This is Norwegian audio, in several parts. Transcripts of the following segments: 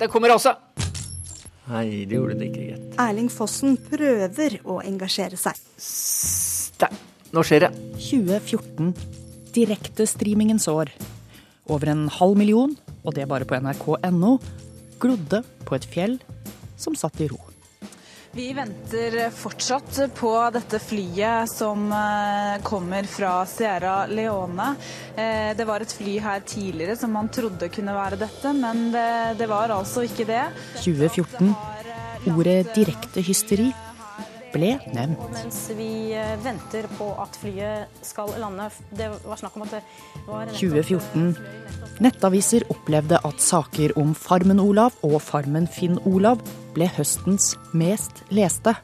det kommer også. Nei, det gjorde det ikke, gitt. Erling Fossen prøver å engasjere seg. Der. Nå skjer det. 2014. Direktestreamingens år. Over en halv million, og det bare på nrk.no, glodde på et fjell som satt i ro. Vi venter fortsatt på dette flyet som eh, kommer fra Sierra Leone. Eh, det var et fly her tidligere som man trodde kunne være dette, men det, det var altså ikke det. 2014. Ordet direkte hysteri ble nevnt. Mens vi eh, venter på at flyet skal lande, det var snakk om at det var 2014. Nettaviser opplevde at saker om Farmen-Olav og Farmen-Finn-Olav ble høstens mest leste.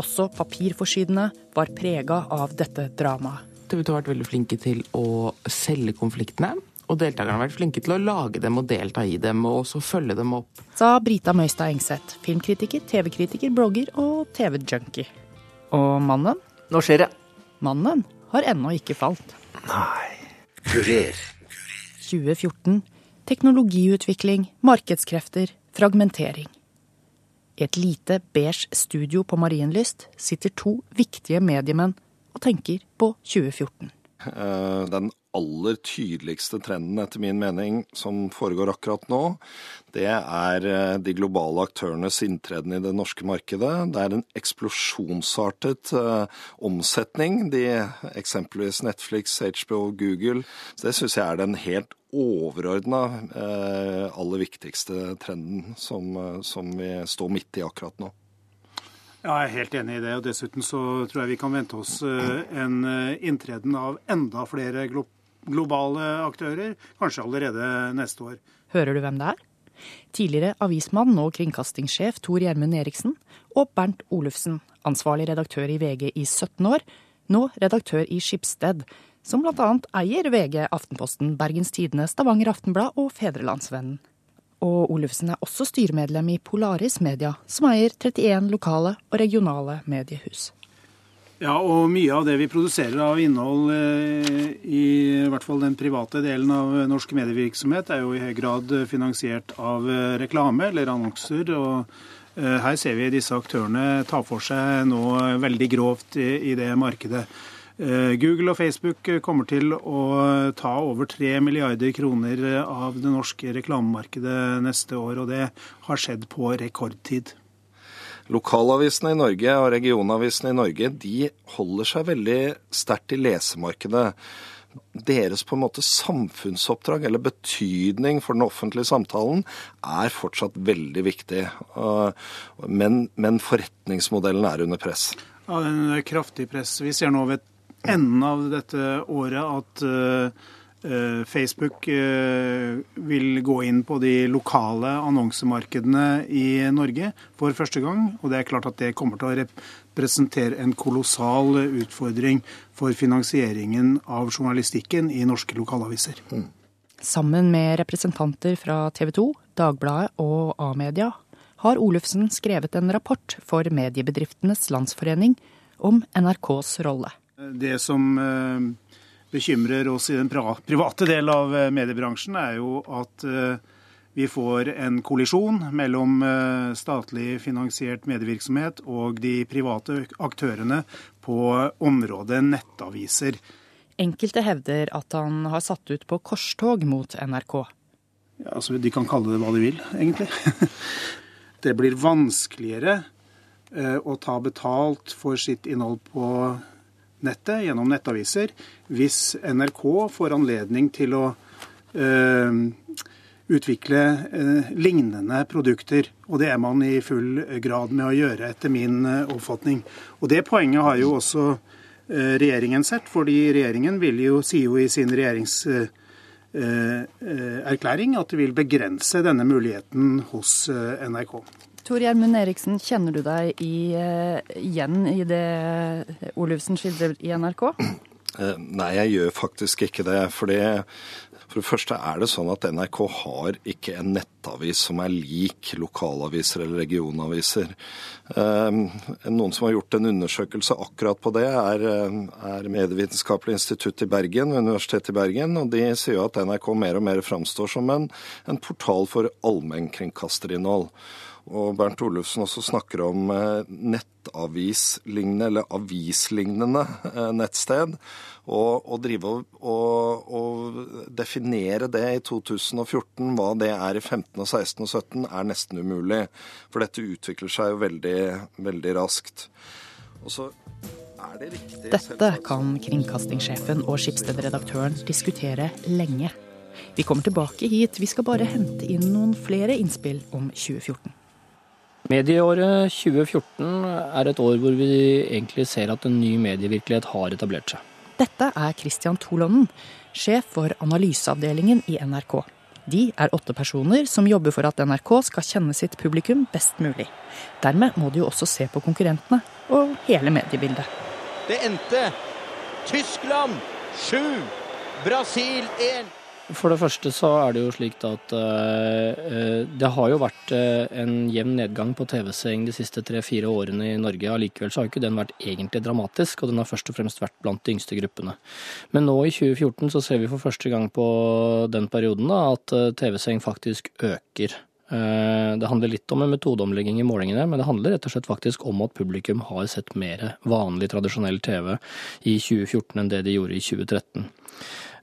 Også papirforsidene var prega av dette dramaet. TV 2 har vært veldig flinke til å selge konfliktene. Og deltakerne har vært flinke til å lage dem og delta i dem, og også følge dem opp. Sa Brita Møystad Engseth, filmkritiker, TV-kritiker, blogger og TV-junkie. Og mannen? Nå skjer det. Mannen har ennå ikke falt. Nei. Kurer. 2014. Teknologiutvikling, markedskrefter, fragmentering. I et lite beige studio på Marienlyst sitter to viktige mediemenn og tenker på 2014. Eh, den aller tydeligste trenden, etter min mening, som foregår akkurat nå, det er eh, de globale aktørenes inntreden i det norske markedet. Det er en eksplosjonsartet uh, omsetning. De, eksempelvis Netflix, HBO, Google. Så det syns jeg er den helt overordna aller viktigste trenden som, som vi står midt i akkurat nå. Ja, jeg er helt enig i det. og Dessuten så tror jeg vi kan vente oss en inntreden av enda flere glo globale aktører, kanskje allerede neste år. Hører du hvem det er? Tidligere avismann og kringkastingssjef Tor Gjermund Eriksen og Bernt Olufsen, ansvarlig redaktør i VG i 17 år, nå redaktør i Skipsted, som bl.a. eier VG, Aftenposten, Bergens Tidende, Stavanger Aftenblad og Fedrelandsvennen. Og Olufsen er også styremedlem i Polaris Media, som eier 31 lokale og regionale mediehus. Ja, og mye av det vi produserer av innhold eh, i hvert fall den private delen av norsk medievirksomhet, er jo i høy grad finansiert av eh, reklame eller annonser. og eh, her ser vi disse aktørene ta for seg noe veldig grovt i det markedet. Google og Facebook kommer til å ta over 3 milliarder kroner av det norske reklamemarkedet neste år, og det har skjedd på rekordtid. Lokalavisene i Norge og regionavisene i Norge de holder seg veldig sterkt i lesemarkedet. Deres på en måte samfunnsoppdrag, eller betydning for den offentlige samtalen, er fortsatt veldig viktig. Men, men forretningsmodellen er under press. Ja, den er kraftig press. Vi ser nå ved enden av dette året at Eh, Facebook eh, vil gå inn på de lokale annonsemarkedene i Norge for første gang. Og det er klart at det kommer til å representere en kolossal utfordring for finansieringen av journalistikken i norske lokalaviser. Mm. Sammen med representanter fra TV 2, Dagbladet og A-media har Olufsen skrevet en rapport for Mediebedriftenes Landsforening om NRKs rolle. Det som eh, bekymrer oss i den private del av eh, mediebransjen, er jo at eh, vi får en kollisjon mellom statlig finansiert medievirksomhet og de private aktørene på området nettaviser. Enkelte hevder at han har satt ut på korstog mot NRK. Ja, altså, de kan kalle det hva de vil, egentlig. Det blir vanskeligere å ta betalt for sitt innhold på nettet gjennom nettaviser hvis NRK får anledning til å øh, utvikle øh, lignende produkter. Og det er man i full grad med å gjøre, etter min øh, oppfatning. Og det poenget har jo også regjeringen sett, fordi regjeringen vil jo, sier jo i sin regjeringserklæring at de vil begrense denne muligheten hos NRK. Tor Gjermund Eriksen, kjenner du deg i, uh, igjen i det Olufsen skildrer i NRK? Uh, nei, jeg gjør faktisk ikke det. For For det første er det sånn at NRK har ikke en nettavis som er lik lokalaviser eller regionaviser. Ehm, noen som har gjort en undersøkelse akkurat på det, er, er Medievitenskapelig institutt i Bergen, Universitetet i Bergen. og De sier jo at NRK mer og mer framstår som en, en portal for allmennkringkasterinnhold. Og Bernt Olufsen også snakker om eh, nettavislignende, eller avislignende eh, nettsted. Og å drive og, og, og, definere det i 2014, hva det er i 15 og 16 og 17, er nesten umulig. For dette utvikler seg jo veldig, veldig raskt. Og så er det riktig Dette kan kringkastingssjefen og Skipsted-redaktøren diskutere lenge. Vi kommer tilbake hit, vi skal bare hente inn noen flere innspill om 2014. Medieåret 2014 er et år hvor vi egentlig ser at en ny medievirkelighet har etablert seg. Dette er Christian Tolonnen, sjef for analyseavdelingen i NRK. De er åtte personer som jobber for at NRK skal kjenne sitt publikum best mulig. Dermed må de jo også se på konkurrentene og hele mediebildet. Det endte Tyskland 7, Brasil 1. For det første så er det jo slik at uh, det har jo vært uh, en jevn nedgang på TV-seing de siste tre-fire årene i Norge. Allikevel så har ikke den vært egentlig dramatisk, og den har først og fremst vært blant de yngste gruppene. Men nå i 2014 så ser vi for første gang på den perioden da, at uh, TV-seing faktisk øker. Det handler litt om en metodeomlegging i målingene, men det handler rett og slett faktisk om at publikum har sett mer vanlig, tradisjonell TV i 2014 enn det de gjorde i 2013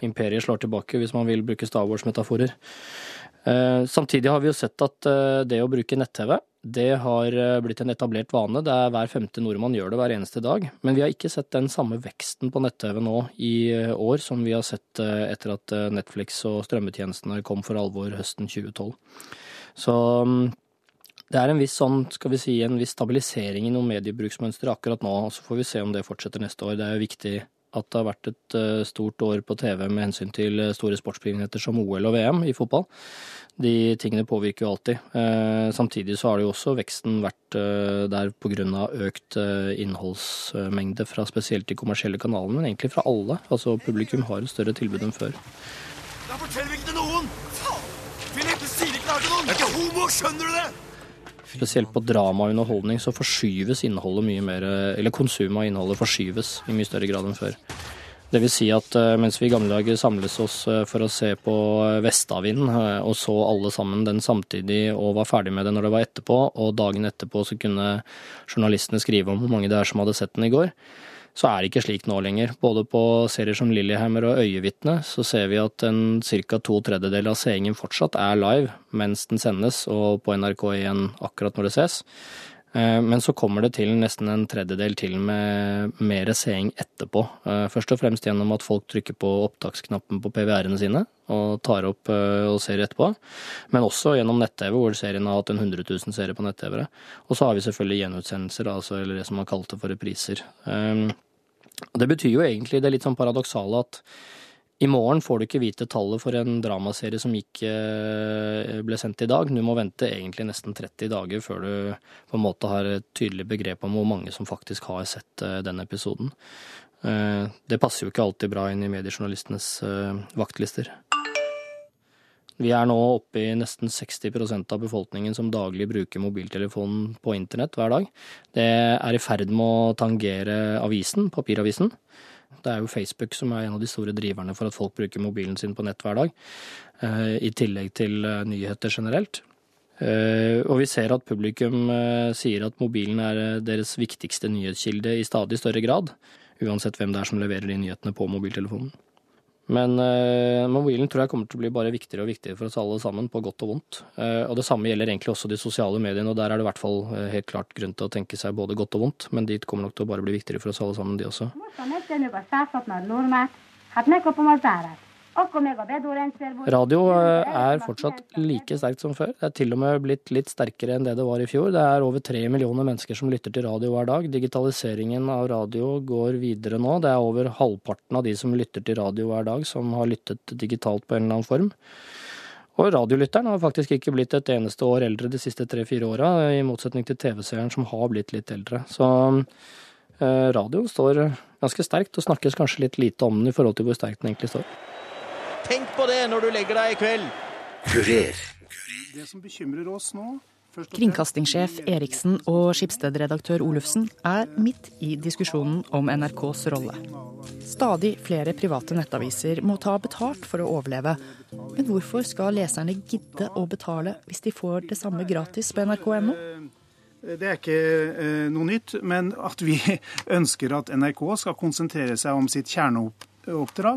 imperiet slår tilbake, hvis man vil bruke Star Wars-metaforer. Eh, samtidig har vi jo sett at eh, det å bruke nett-TV, det har eh, blitt en etablert vane. Det er hver femte nordmann gjør det hver eneste dag. Men vi har ikke sett den samme veksten på nett-TV nå i år som vi har sett etter at Netflix og strømmetjenestene kom for alvor høsten 2012. Så mm, det er en viss sånn, skal vi si, en viss stabilisering i noen mediebruksmønstre akkurat nå. og Så får vi se om det fortsetter neste år. Det er jo viktig at det har vært et eh, stort år på TV med hensyn til eh, store sportsbegivenheter som OL og VM i fotball. De tingene påvirker jo alltid. Eh, samtidig så har det jo også veksten vært der pga. økt innholdsmengde fra spesielt de kommersielle kanalene, men egentlig fra alle. Altså publikum har et større tilbud enn før. Da forteller vi ikke til noen! Faen! Philip, du sier ikke til noen! Jeg er ikke homo, skjønner du det? Spesielt på drama og underholdning så forskyves innholdet mye mer, eller konsumet av innholdet forskyves i mye større grad enn før. Det vil si at eh, mens vi i gamle dager samles oss eh, for å se på Vestavind, eh, og så alle sammen den samtidig og var ferdig med det når det var etterpå, og dagen etterpå så kunne journalistene skrive om hvor mange det er som hadde sett den i går, så er det ikke slik nå lenger. Både på serier som Lillehammer og Øyevitne så ser vi at en ca. to tredjedeler av seingen fortsatt er live mens den sendes, og på NRK1 akkurat når det ses. Eh, men så kommer det til nesten en tredjedel til med mer seing etterpå. Eh, først og fremst gjennom at folk trykker på opptaksknappen på PVR-ene sine og tar opp eh, og ser etterpå. Men også gjennom nett-TV, hvor serien har hatt en 100 000 seere på nett-TV. Og så har vi selvfølgelig gjenutsendelser, altså, eller det som man kalte for repriser. Det betyr jo egentlig det litt sånn paradoksale at i morgen får du ikke vite tallet for en dramaserie som ikke eh, ble sendt i dag. Du må vente egentlig nesten 30 dager før du på en måte har et tydelig begrep om hvor mange som faktisk har sett eh, den episoden. Eh, det passer jo ikke alltid bra inn i mediejournalistenes vaktlister. Vi er nå oppe i nesten 60% av befolkningen som daglig bruker mobiltelefonen på internett hver dag. Det er i ferd med å tangere avisen, papiravisen. Det er jo Facebook som er en av de store driverne for at folk bruker mobilen sin på nett hver dag, eh, i tillegg til eh, nyheter generelt. Eh, og vi ser at publikum sier at mobilen er deres viktigste nyhetskilde i stadig større grad, uansett hvem det er som leverer de nyhetene på mobiltelefonen. Men uh, mobilen tror jeg kommer til å bli bare viktigere og viktigere for oss alle sammen, på godt og vondt. Uh, og det samme gjelder egentlig også de sosiale mediene, og der er det i hvert fall uh, helt klart grunn til å tenke seg både godt og vondt, men dit kommer nok til å bare bli viktigere for oss alle sammen, de også. Radio eh, er fortsatt like sterkt som før. Det er til og med blitt litt sterkere enn det det var i fjor. Det er over tre millioner mennesker som lytter til radio hver dag. Digitaliseringen av radio går videre nå. Det er over halvparten av de som lytter til radio hver dag, som har lyttet digitalt på en eller annen form. Og radiolytteren har faktisk ikke blitt et eneste år eldre de siste tre-fire åra, i motsetning til TV-seeren som har blitt litt eldre. Så radioen radio står ganske sterkt, og snakkes kanskje litt lite om den i forhold til hvor sterkt den egentlig står. Tenk på det når du legger deg i kveld. Det som bekymrer oss nå Kringkastingssjef Eriksen og Skipsted-redaktør Olufsen er midt i diskusjonen om NRKs rolle. Stadig flere private nettaviser må ta betalt for å overleve. Men hvorfor skal leserne gidde å betale hvis de får det samme gratis på nrk.no? Det er ikke eh, noe nytt, men at vi ønsker at NRK skal konsentrere seg om sitt kjerneoppdrag,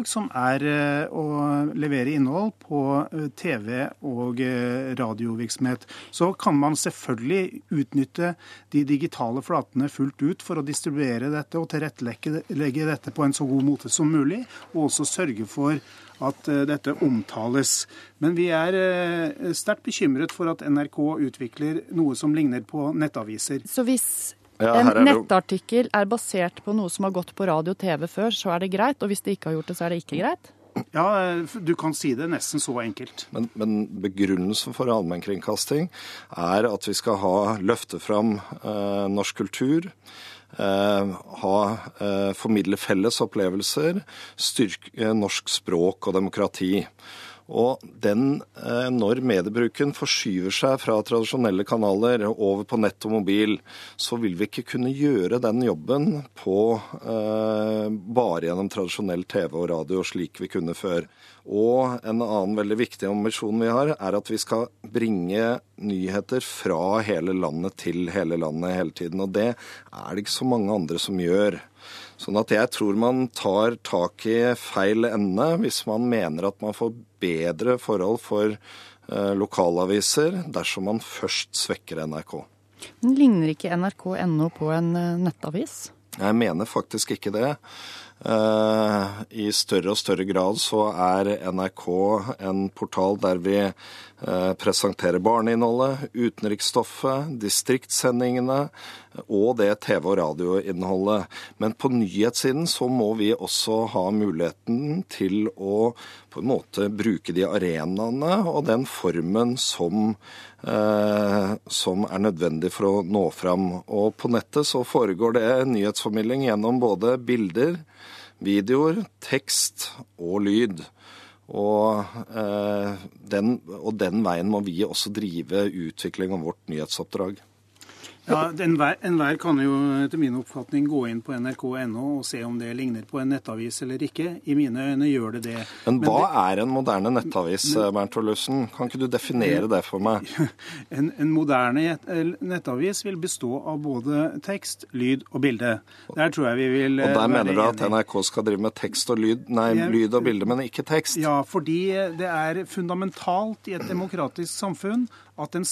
som er eh, å levere innhold på eh, TV- og eh, radiovirksomhet. Så kan man selvfølgelig utnytte de digitale flatene fullt ut for å distribuere dette og tilrettelegge dette på en så god måte som mulig, og også sørge for at dette omtales. Men vi er sterkt bekymret for at NRK utvikler noe som ligner på nettaviser. Så hvis Ja, en nettartikkel er basert på noe som har gått på radio og TV før, så er det greit, og hvis det ikke har gjort det, så er det ikke greit? Ja, eh, du kan si det nesten så enkelt. Men, men begrunnelsen for allmennkringkasting er at vi skal ha løfte fram eh, norsk kultur. Eh, ha, eh, formidle felles opplevelser, styrke norsk språk og demokrati. Og den, eh, når mediebruken forskyver seg fra tradisjonelle kanaler over på nett og mobil, så vil vi ikke kunne gjøre den jobben på eh, bare gjennom tradisjonell TV og radio, slik vi kunne før. Og en annen veldig viktig ambisjon vi har, er at vi skal bringe nyheter fra hele landet til hele landet hele tiden. Og det er det ikke så mange andre som gjør. Sånn at jeg tror man tar tak i feil ende hvis man mener at man får bedre forhold for eh, lokalaviser dersom man først svekker NRK. Men ligner ikke nrk.no på en eh, nettavis? Jeg mener faktisk ikke det. Eh, I større og større grad så er NRK en portal der vi eh, presenterer barneinnholdet, utenriksstoffet, distriktssendingene og det TV- og radioinnholdet. Men på nyhetssiden så må vi også ha muligheten til å på en måte bruke de arenaene og den formen som, eh, som er nødvendig for å nå fram. Og på nettet så foregår det nyhetsformidling gjennom både bilder, videoer, tekst og lyd. Og, eh, den, og den veien må vi også drive utvikling av vårt nyhetsoppdrag. Ja, Enhver en kan jo etter min oppfatning gå inn på nrk.no og se om det ligner på en nettavis eller ikke. I mine øyne gjør det det. Men hva er en moderne nettavis, Bernt Olufsen? Kan ikke du definere det for meg? En, en moderne nettavis vil bestå av både tekst, lyd og bilde. Der tror jeg vi vil Og eh, der mener du at. NRK skal drive med tekst og lyd, nei, Jeg- lyd og bilde, men ikke tekst? Ja, fordi det er fundamentalt i et demokratisk samfunn at en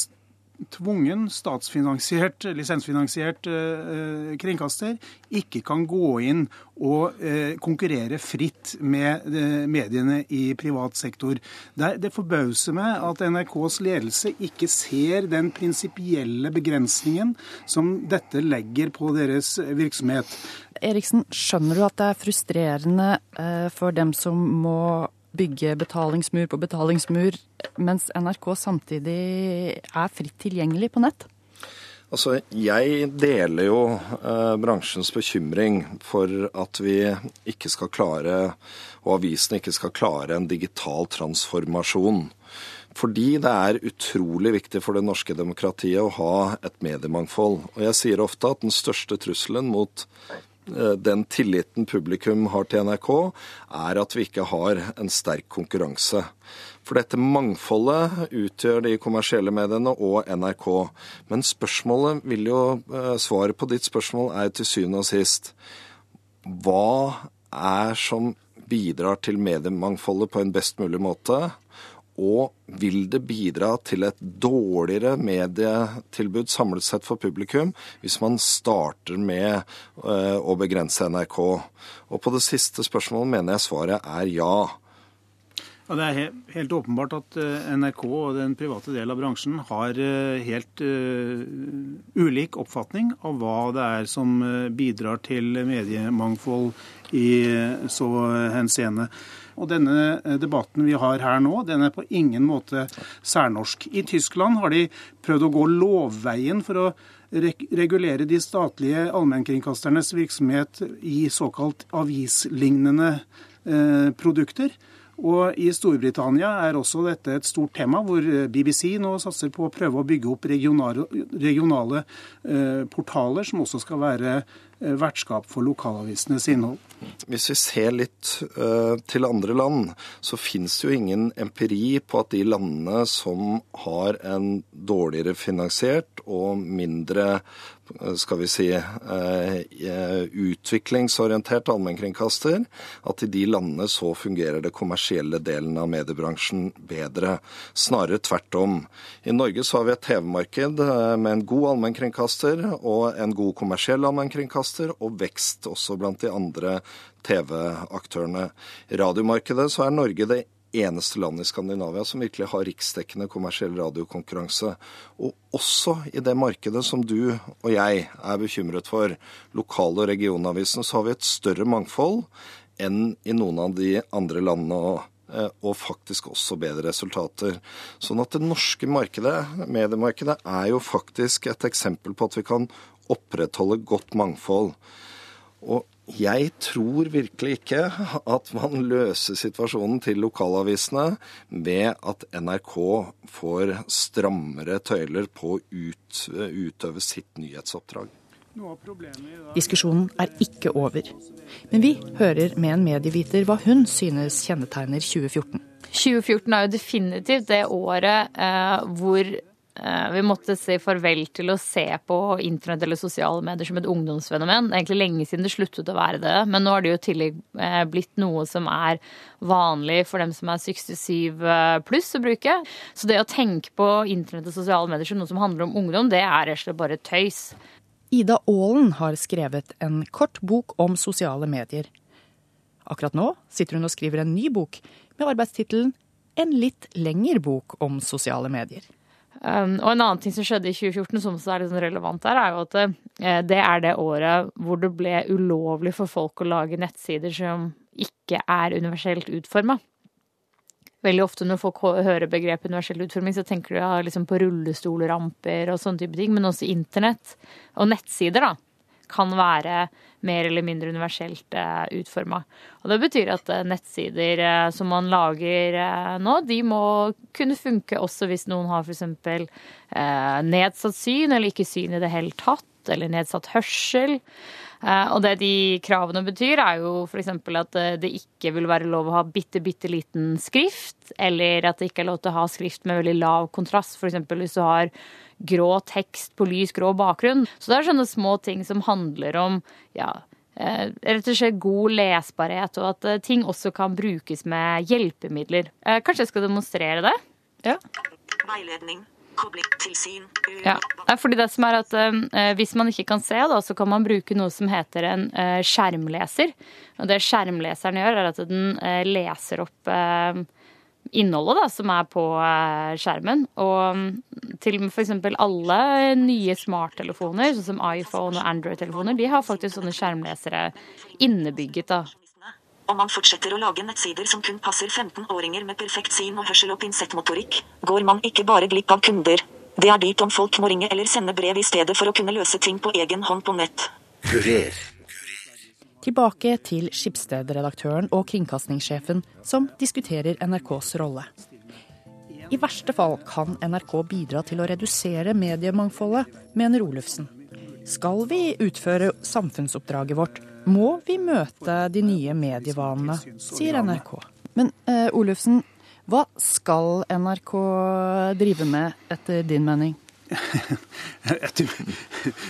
tvungen statsfinansiert, lisensfinansiert eh, kringkaster ikke kan gå inn og eh, konkurrere fritt med eh, mediene i privat sektor. Det, det forbauser meg at NRKs ledelse ikke ser den prinsipielle begrensningen som dette legger på deres virksomhet. Eriksen, skjønner du at det er frustrerende eh, for dem som må bygge betalingsmur på betalingsmur, mens NRK samtidig er fritt tilgjengelig på nett? Altså, Jeg deler jo eh, bransjens bekymring for at vi ikke skal klare, og avisene ikke skal klare, en digital transformasjon. Fordi det er utrolig viktig for det norske demokratiet å ha et mediemangfold. Og jeg sier ofte at den største trusselen mot den tilliten publikum har til NRK, er at vi ikke har en sterk konkurranse. For dette mangfoldet utgjør de kommersielle mediene og NRK. Men spørsmålet vil jo, eh, svaret på ditt spørsmål er til syvende og sist hva er som bidrar til mediemangfoldet på en best mulig måte? Og vil det bidra til et dårligere medietilbud samlet sett for publikum hvis man starter med eh, å begrense NRK? Og på det siste spørsmålet mener jeg svaret er ja. Ja, Det er helt åpenbart at eh, NRK og den private delen av bransjen har eh, helt ulik oppfatning av hva det er som bidrar til mediemangfold i så henseende. Og denne eh, debatten vi har her nå, den er på ingen måte særnorsk. I Tyskland har de prøvd å gå lovveien for å regulere de statlige allmennkringkasternes virksomhet i såkalt avislignende eh, produkter. Og I Storbritannia er også dette et stort tema, hvor BBC nå satser på å prøve å bygge opp regionale, regionale eh, portaler som også skal være vertskap for lokalavisenes innhold. Hvis vi ser litt uh, til andre land, så finnes det jo ingen empiri på at de landene som har en dårligere finansiert og mindre skal vi si, utviklingsorientert allmennkringkaster, at i de landene så fungerer det kommersielle delen av mediebransjen bedre. Snarere tvert om. I Norge så har vi et TV-marked med en god allmennkringkaster og en god kommersiell allmennkringkaster, og vekst også blant de andre TV-aktørene. I radiomarkedet så er Norge det eneste landet i Skandinavia som virkelig har riksdekkende kommersiell radiokonkurranse. Og også i det markedet som du og jeg er bekymret for, lokal- og regionavisen, så har vi et større mangfold enn i noen av de andre landene. Og, og faktisk også bedre resultater. Sånn at det norske markedet, mediemarkedet, er jo faktisk et eksempel på at vi kan opprettholde godt mangfold. Og jeg tror virkelig ikke at man løser situasjonen til lokalavisene ved at NRK får strammere tøyler på å ut, utøve sitt nyhetsoppdrag. Diskusjonen er ikke over. Men vi hører med en medieviter hva hun synes kjennetegner 2014. 2014 er jo definitivt det året eh, hvor vi måtte si farvel til å se på internett eller sosiale medier som et ungdomsfenomen. Det er egentlig lenge siden det sluttet å være det, men nå har det jo i tillegg eh, blitt noe som er vanlig for dem som er 67 eh, pluss å bruke. Så det å tenke på internett og sosiale medier som noe som handler om ungdom, det er rett og slett bare tøys. Ida Aalen har skrevet en kort bok om sosiale medier. Akkurat nå sitter hun og skriver en ny bok med arbeidstittelen En litt lengre bok om sosiale medier. Um, og en annen ting som skjedde i 2014 som også er litt sånn relevant der, er jo at uh, det er det året hvor det ble ulovlig for folk å lage nettsider som ikke er universelt utforma. Veldig ofte når folk hører begrepet universell utforming, så tenker de ja, liksom på rullestolramper og sånne type ting, men også internett og nettsider, da kan være mer eller mindre universelt eh, utforma. Og det betyr at uh, nettsider uh, som man lager nå, de må kunne funke også hvis noen har f.eks. Nedsatt syn, eller ikke syn i det hele tatt, eller nedsatt hørsel. Og det de kravene betyr, er jo f.eks. at det ikke vil være lov å ha bitte, bitte liten skrift, eller at det ikke er lov til å ha skrift med veldig lav kontrast. F.eks. hvis du har grå tekst på lys grå bakgrunn. Så det er sånne små ting som handler om ja, eh, rett og slett god lesbarhet, og at eh, ting også kan brukes med hjelpemidler. Eh, kanskje jeg skal demonstrere det? Ja. Veiledning. Ja, fordi det som er at eh, Hvis man ikke kan se, da, så kan man bruke noe som heter en eh, skjermleser. Og Det skjermleseren gjør, er at den eh, leser opp innholdet da, som er på eh, skjermen. Og til og med f.eks. alle nye smarttelefoner, sånn som iPhone og Android-telefoner, de har faktisk sånne skjermlesere innebygget. da. Om man fortsetter å lage nettsider som kun passer 15-åringer med perfekt syn og hørsel og pinsettmotorikk, går man ikke bare glipp av kunder. Det er dyrt om folk må ringe eller sende brev i stedet for å kunne løse ting på egen hånd på nett. Kurer. Tilbake til Skipsted-redaktøren og kringkastingssjefen som diskuterer NRKs rolle. I verste fall kan NRK bidra til å redusere mediemangfoldet, mener Olufsen. Skal vi utføre samfunnsoppdraget vårt, må vi møte de nye medievanene, sier NRK. Men uh, Olufsen, hva skal NRK drive med etter din mening? etter,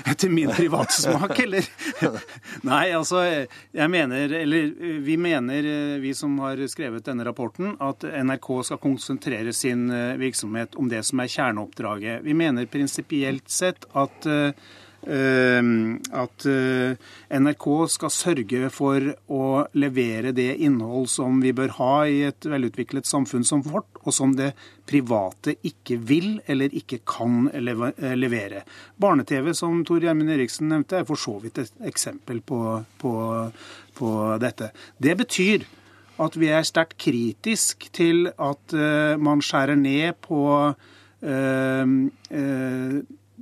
etter, min private smak, eller? Nei, altså, jeg mener, eller vi mener, vi som har skrevet denne rapporten, at NRK skal konsentrere sin eh, virksomhet om det som er kjerneoppdraget. Vi mener prinsipielt sett at Eh, at eh, NRK skal sørge for å levere det innhold som vi bør ha i et velutviklet samfunn som vårt, og som det private ikke vil eller ikke kan eh, levere. Barne-TV, som Tor Gjermund Eriksen nevnte, er for så vidt et eksempel på, på, på dette. Det betyr at vi er sterkt kritisk til at man skjærer ned på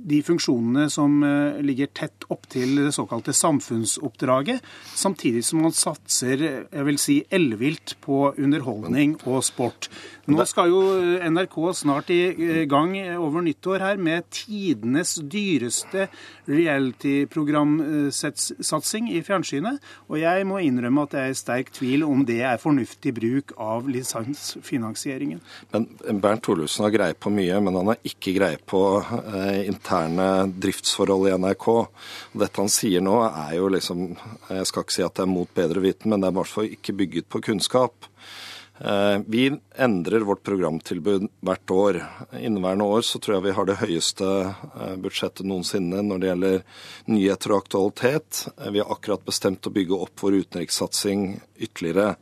de funksjonene som eh, ligger tett opptil det såkalte samfunnsoppdraget, samtidig som man satser jeg vil si, ellevilt på underholdning og sport. Nå skal jo eh, NRK snart i eh, gang over nyttår her med tidenes dyreste reality-programsatsing i fjernsynet. Og jeg må innrømme at jeg er i sterk tvil om det er fornuftig bruk av lisensfinansieringen. Men Bernt Thorlussen har greie på mye, men han har ikke greie på eh, interne driftsforhold i NRK. Dette han sier nå er jo liksom Jeg skal ikke si at det er mot bedre viten, men det er i hvert fall ikke bygget på kunnskap. Eh, vi endrer vårt programtilbud hvert år. Inneværende år så tror jeg vi har det høyeste eh, budsjettet noensinne når det gjelder nyheter og aktualitet. Eh, vi har akkurat bestemt å bygge opp vår utenrikssatsing ytterligere.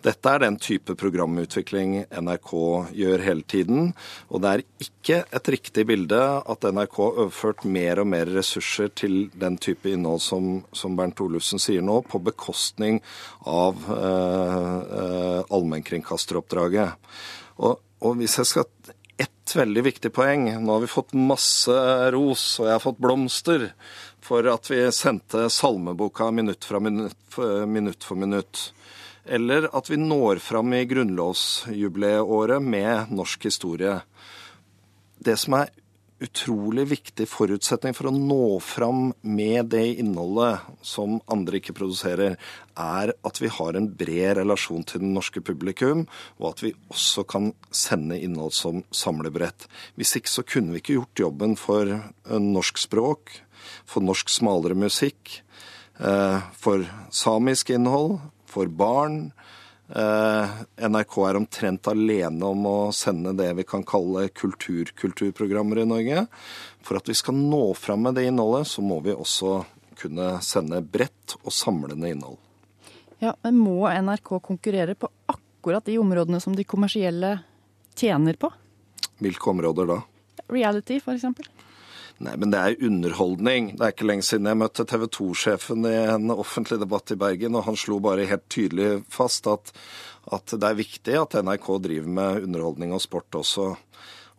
Dette er den type programutvikling NRK gjør hele tiden. Og det er ikke et riktig bilde at NRK har overført mer og mer ressurser til den type innhold som, som Bernt Olufsen sier nå, på bekostning av eh, eh, allmennkringkasteroppdraget. Og, og hvis jeg skal ett veldig viktig poeng. Nå har vi fått masse ros, og jeg har fått blomster for at vi sendte salmeboka minutt, minutt, minutt for minutt eller at vi når fram i grunnlovsjubileåret med norsk historie. Det som er utrolig viktig forutsetning for å nå fram med det innholdet som andre ikke produserer, er at vi har en bred relasjon til den norske publikum, og at vi også kan sende innhold som samlebrett. Hvis ikke så kunne vi ikke gjort jobben for norsk språk, for norsk smalere musikk, eh, for samisk innhold, for barn. Eh, NRK er omtrent alene om å sende det vi kan kalle kulturkulturprogrammer i Norge. For at vi skal nå fram med det innholdet, så må vi også kunne sende bredt og samlende innhold. Ja, men Må NRK konkurrere på akkurat de områdene som de kommersielle tjener på? Hvilke områder da? Reality, eksempel. Nei, men det er underholdning. Det er ikke lenge siden jeg møtte TV 2-sjefen i en offentlig debatt i Bergen, og han slo bare helt tydelig fast at, at det er viktig at NRK driver med underholdning og sport også.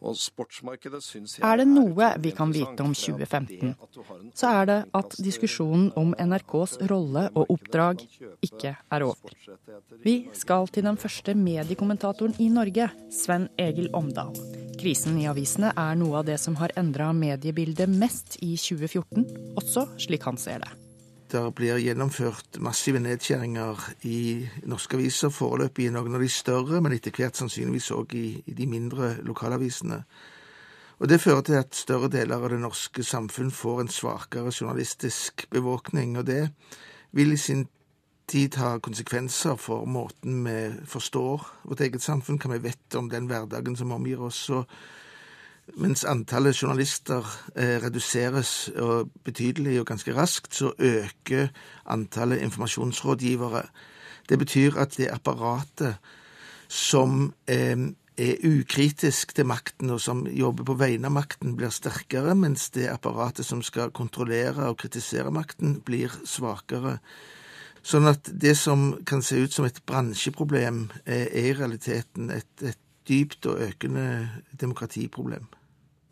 Er det noe vi kan vite om 2015, så er det at diskusjonen om NRKs rolle og oppdrag ikke er over. Vi skal til den første mediekommentatoren i Norge, Sven Egil Omdal. Krisen i avisene er noe av det som har endra mediebildet mest i 2014, også slik han ser det. Det blir gjennomført massive nedskjæringer i norske aviser, foreløpig i noen av de større, men etter hvert sannsynligvis òg i, i, de mindre lokalavisene. Og Det fører til at større deler av det norske samfunn får en svakere journalistisk bevåkning. Og det vil i sin tid ha konsekvenser for måten vi forstår vårt eget samfunn, hva vi vet om den hverdagen som omgir oss. og mens antallet journalister eh, reduseres betydelig og ganske raskt, så øker antallet informasjonsrådgivere. Det betyr at det apparatet som eh, er ukritisk til makten, og som jobber på vegne av makten, blir sterkere, mens det apparatet som skal kontrollere og kritisere makten, blir svakere. Sånn at det som kan se ut som et bransjeproblem, er i realiteten et, et dypt og økende demokratiproblem.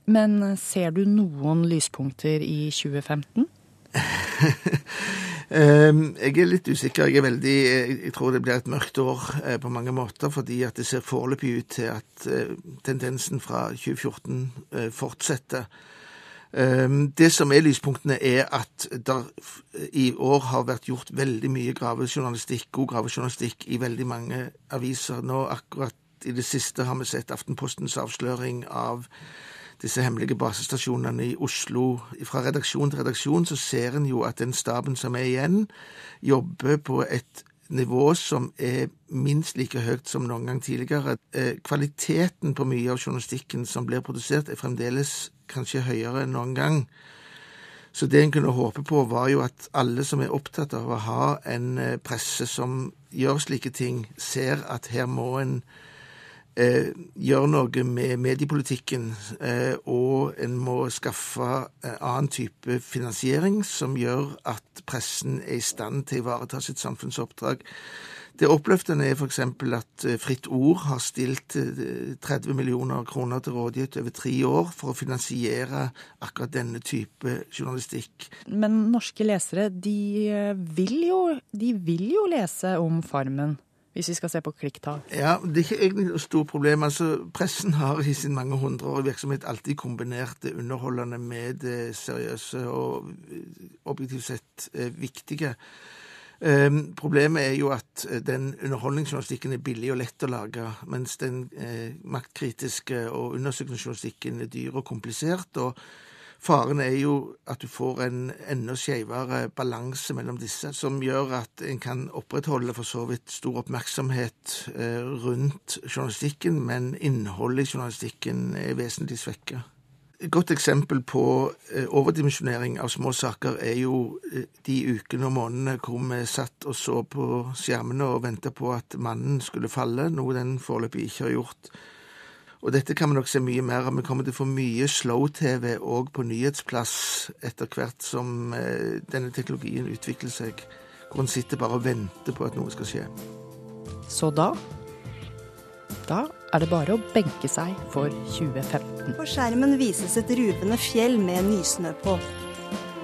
Men ser du noen lyspunkter i 2015? Ehm, jeg er litt usikker. Jeg er veldig Jeg tror det blir et mørkt år eh, på mange måter, fordi at det ser foreløpig ut til at eh, tendensen fra 2014 eh, fortsetter. Ehm, det som er lyspunktene, er at det i år har vært gjort veldig mye gravejournalistikk, god gravejournalistikk i veldig mange aviser. Nå akkurat i det siste har vi sett Aftenpostens avsløring av disse hemmelige basestasjonene i Oslo. Fra redaksjon til redaksjon så ser en jo at den staben som er igjen, jobber på et nivå som er minst like høyt som noen gang tidligere. Eh, kvaliteten på mye av journalistikken som blir produsert, er fremdeles kanskje høyere enn noen gang. Så det en kunne håpe på, var jo at alle som er opptatt av å ha en eh, presse som gjør slike ting, ser at her må en eh, gjøre noe med mediepolitikken, eh, og en må skaffe eh, annen type finansiering som gjør at pressen er i stand til å ivareta sitt samfunnsoppdrag. Det oppløftende er f.eks. at eh, Fritt Ord har stilt 30 millioner kroner til rådighet over tre år for å finansiere akkurat denne type journalistikk. Men norske lesere, de vil jo, de vil jo lese om Farmen? Hvis vi skal se på klikktall? Ja, Det er ikke egentlig noe stort problem. Altså, Pressen har i sin mange hundreårige virksomhet alltid kombinert det underholdende med det seriøse og objektivt sett viktige. Um, problemet er jo at den underholdningsjournalistikken er billig og lett å lage, mens den eh, maktkritiske og undersøkende journalistikken er dyr og komplisert. og Faren er jo at du får en enda skjevere balanse mellom disse, som gjør at en kan opprettholde for så vidt stor oppmerksomhet eh, rundt journalistikken, men innholdet i journalistikken er vesentlig svekket. Et godt eksempel på eh, overdimensjonering av små saker er jo eh, de ukene og månedene hvor vi satt og så på skjermene og venta på at mannen skulle falle, noe den foreløpig ikke har gjort. Og dette kan vi nok se mye mer av. Vi kommer til å få mye slow-TV òg på nyhetsplass etter hvert som eh, denne teknologien utvikler seg, hvor en sitter bare og venter på at noe skal skje. Så da Da er det bare å benke seg for 2015. På skjermen vises et ruvende fjell med nysnø på.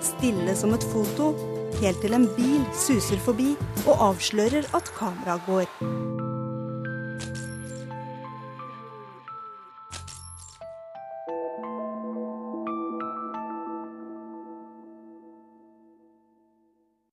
Stille som et foto, helt til en bil suser forbi og avslører at kameraet går.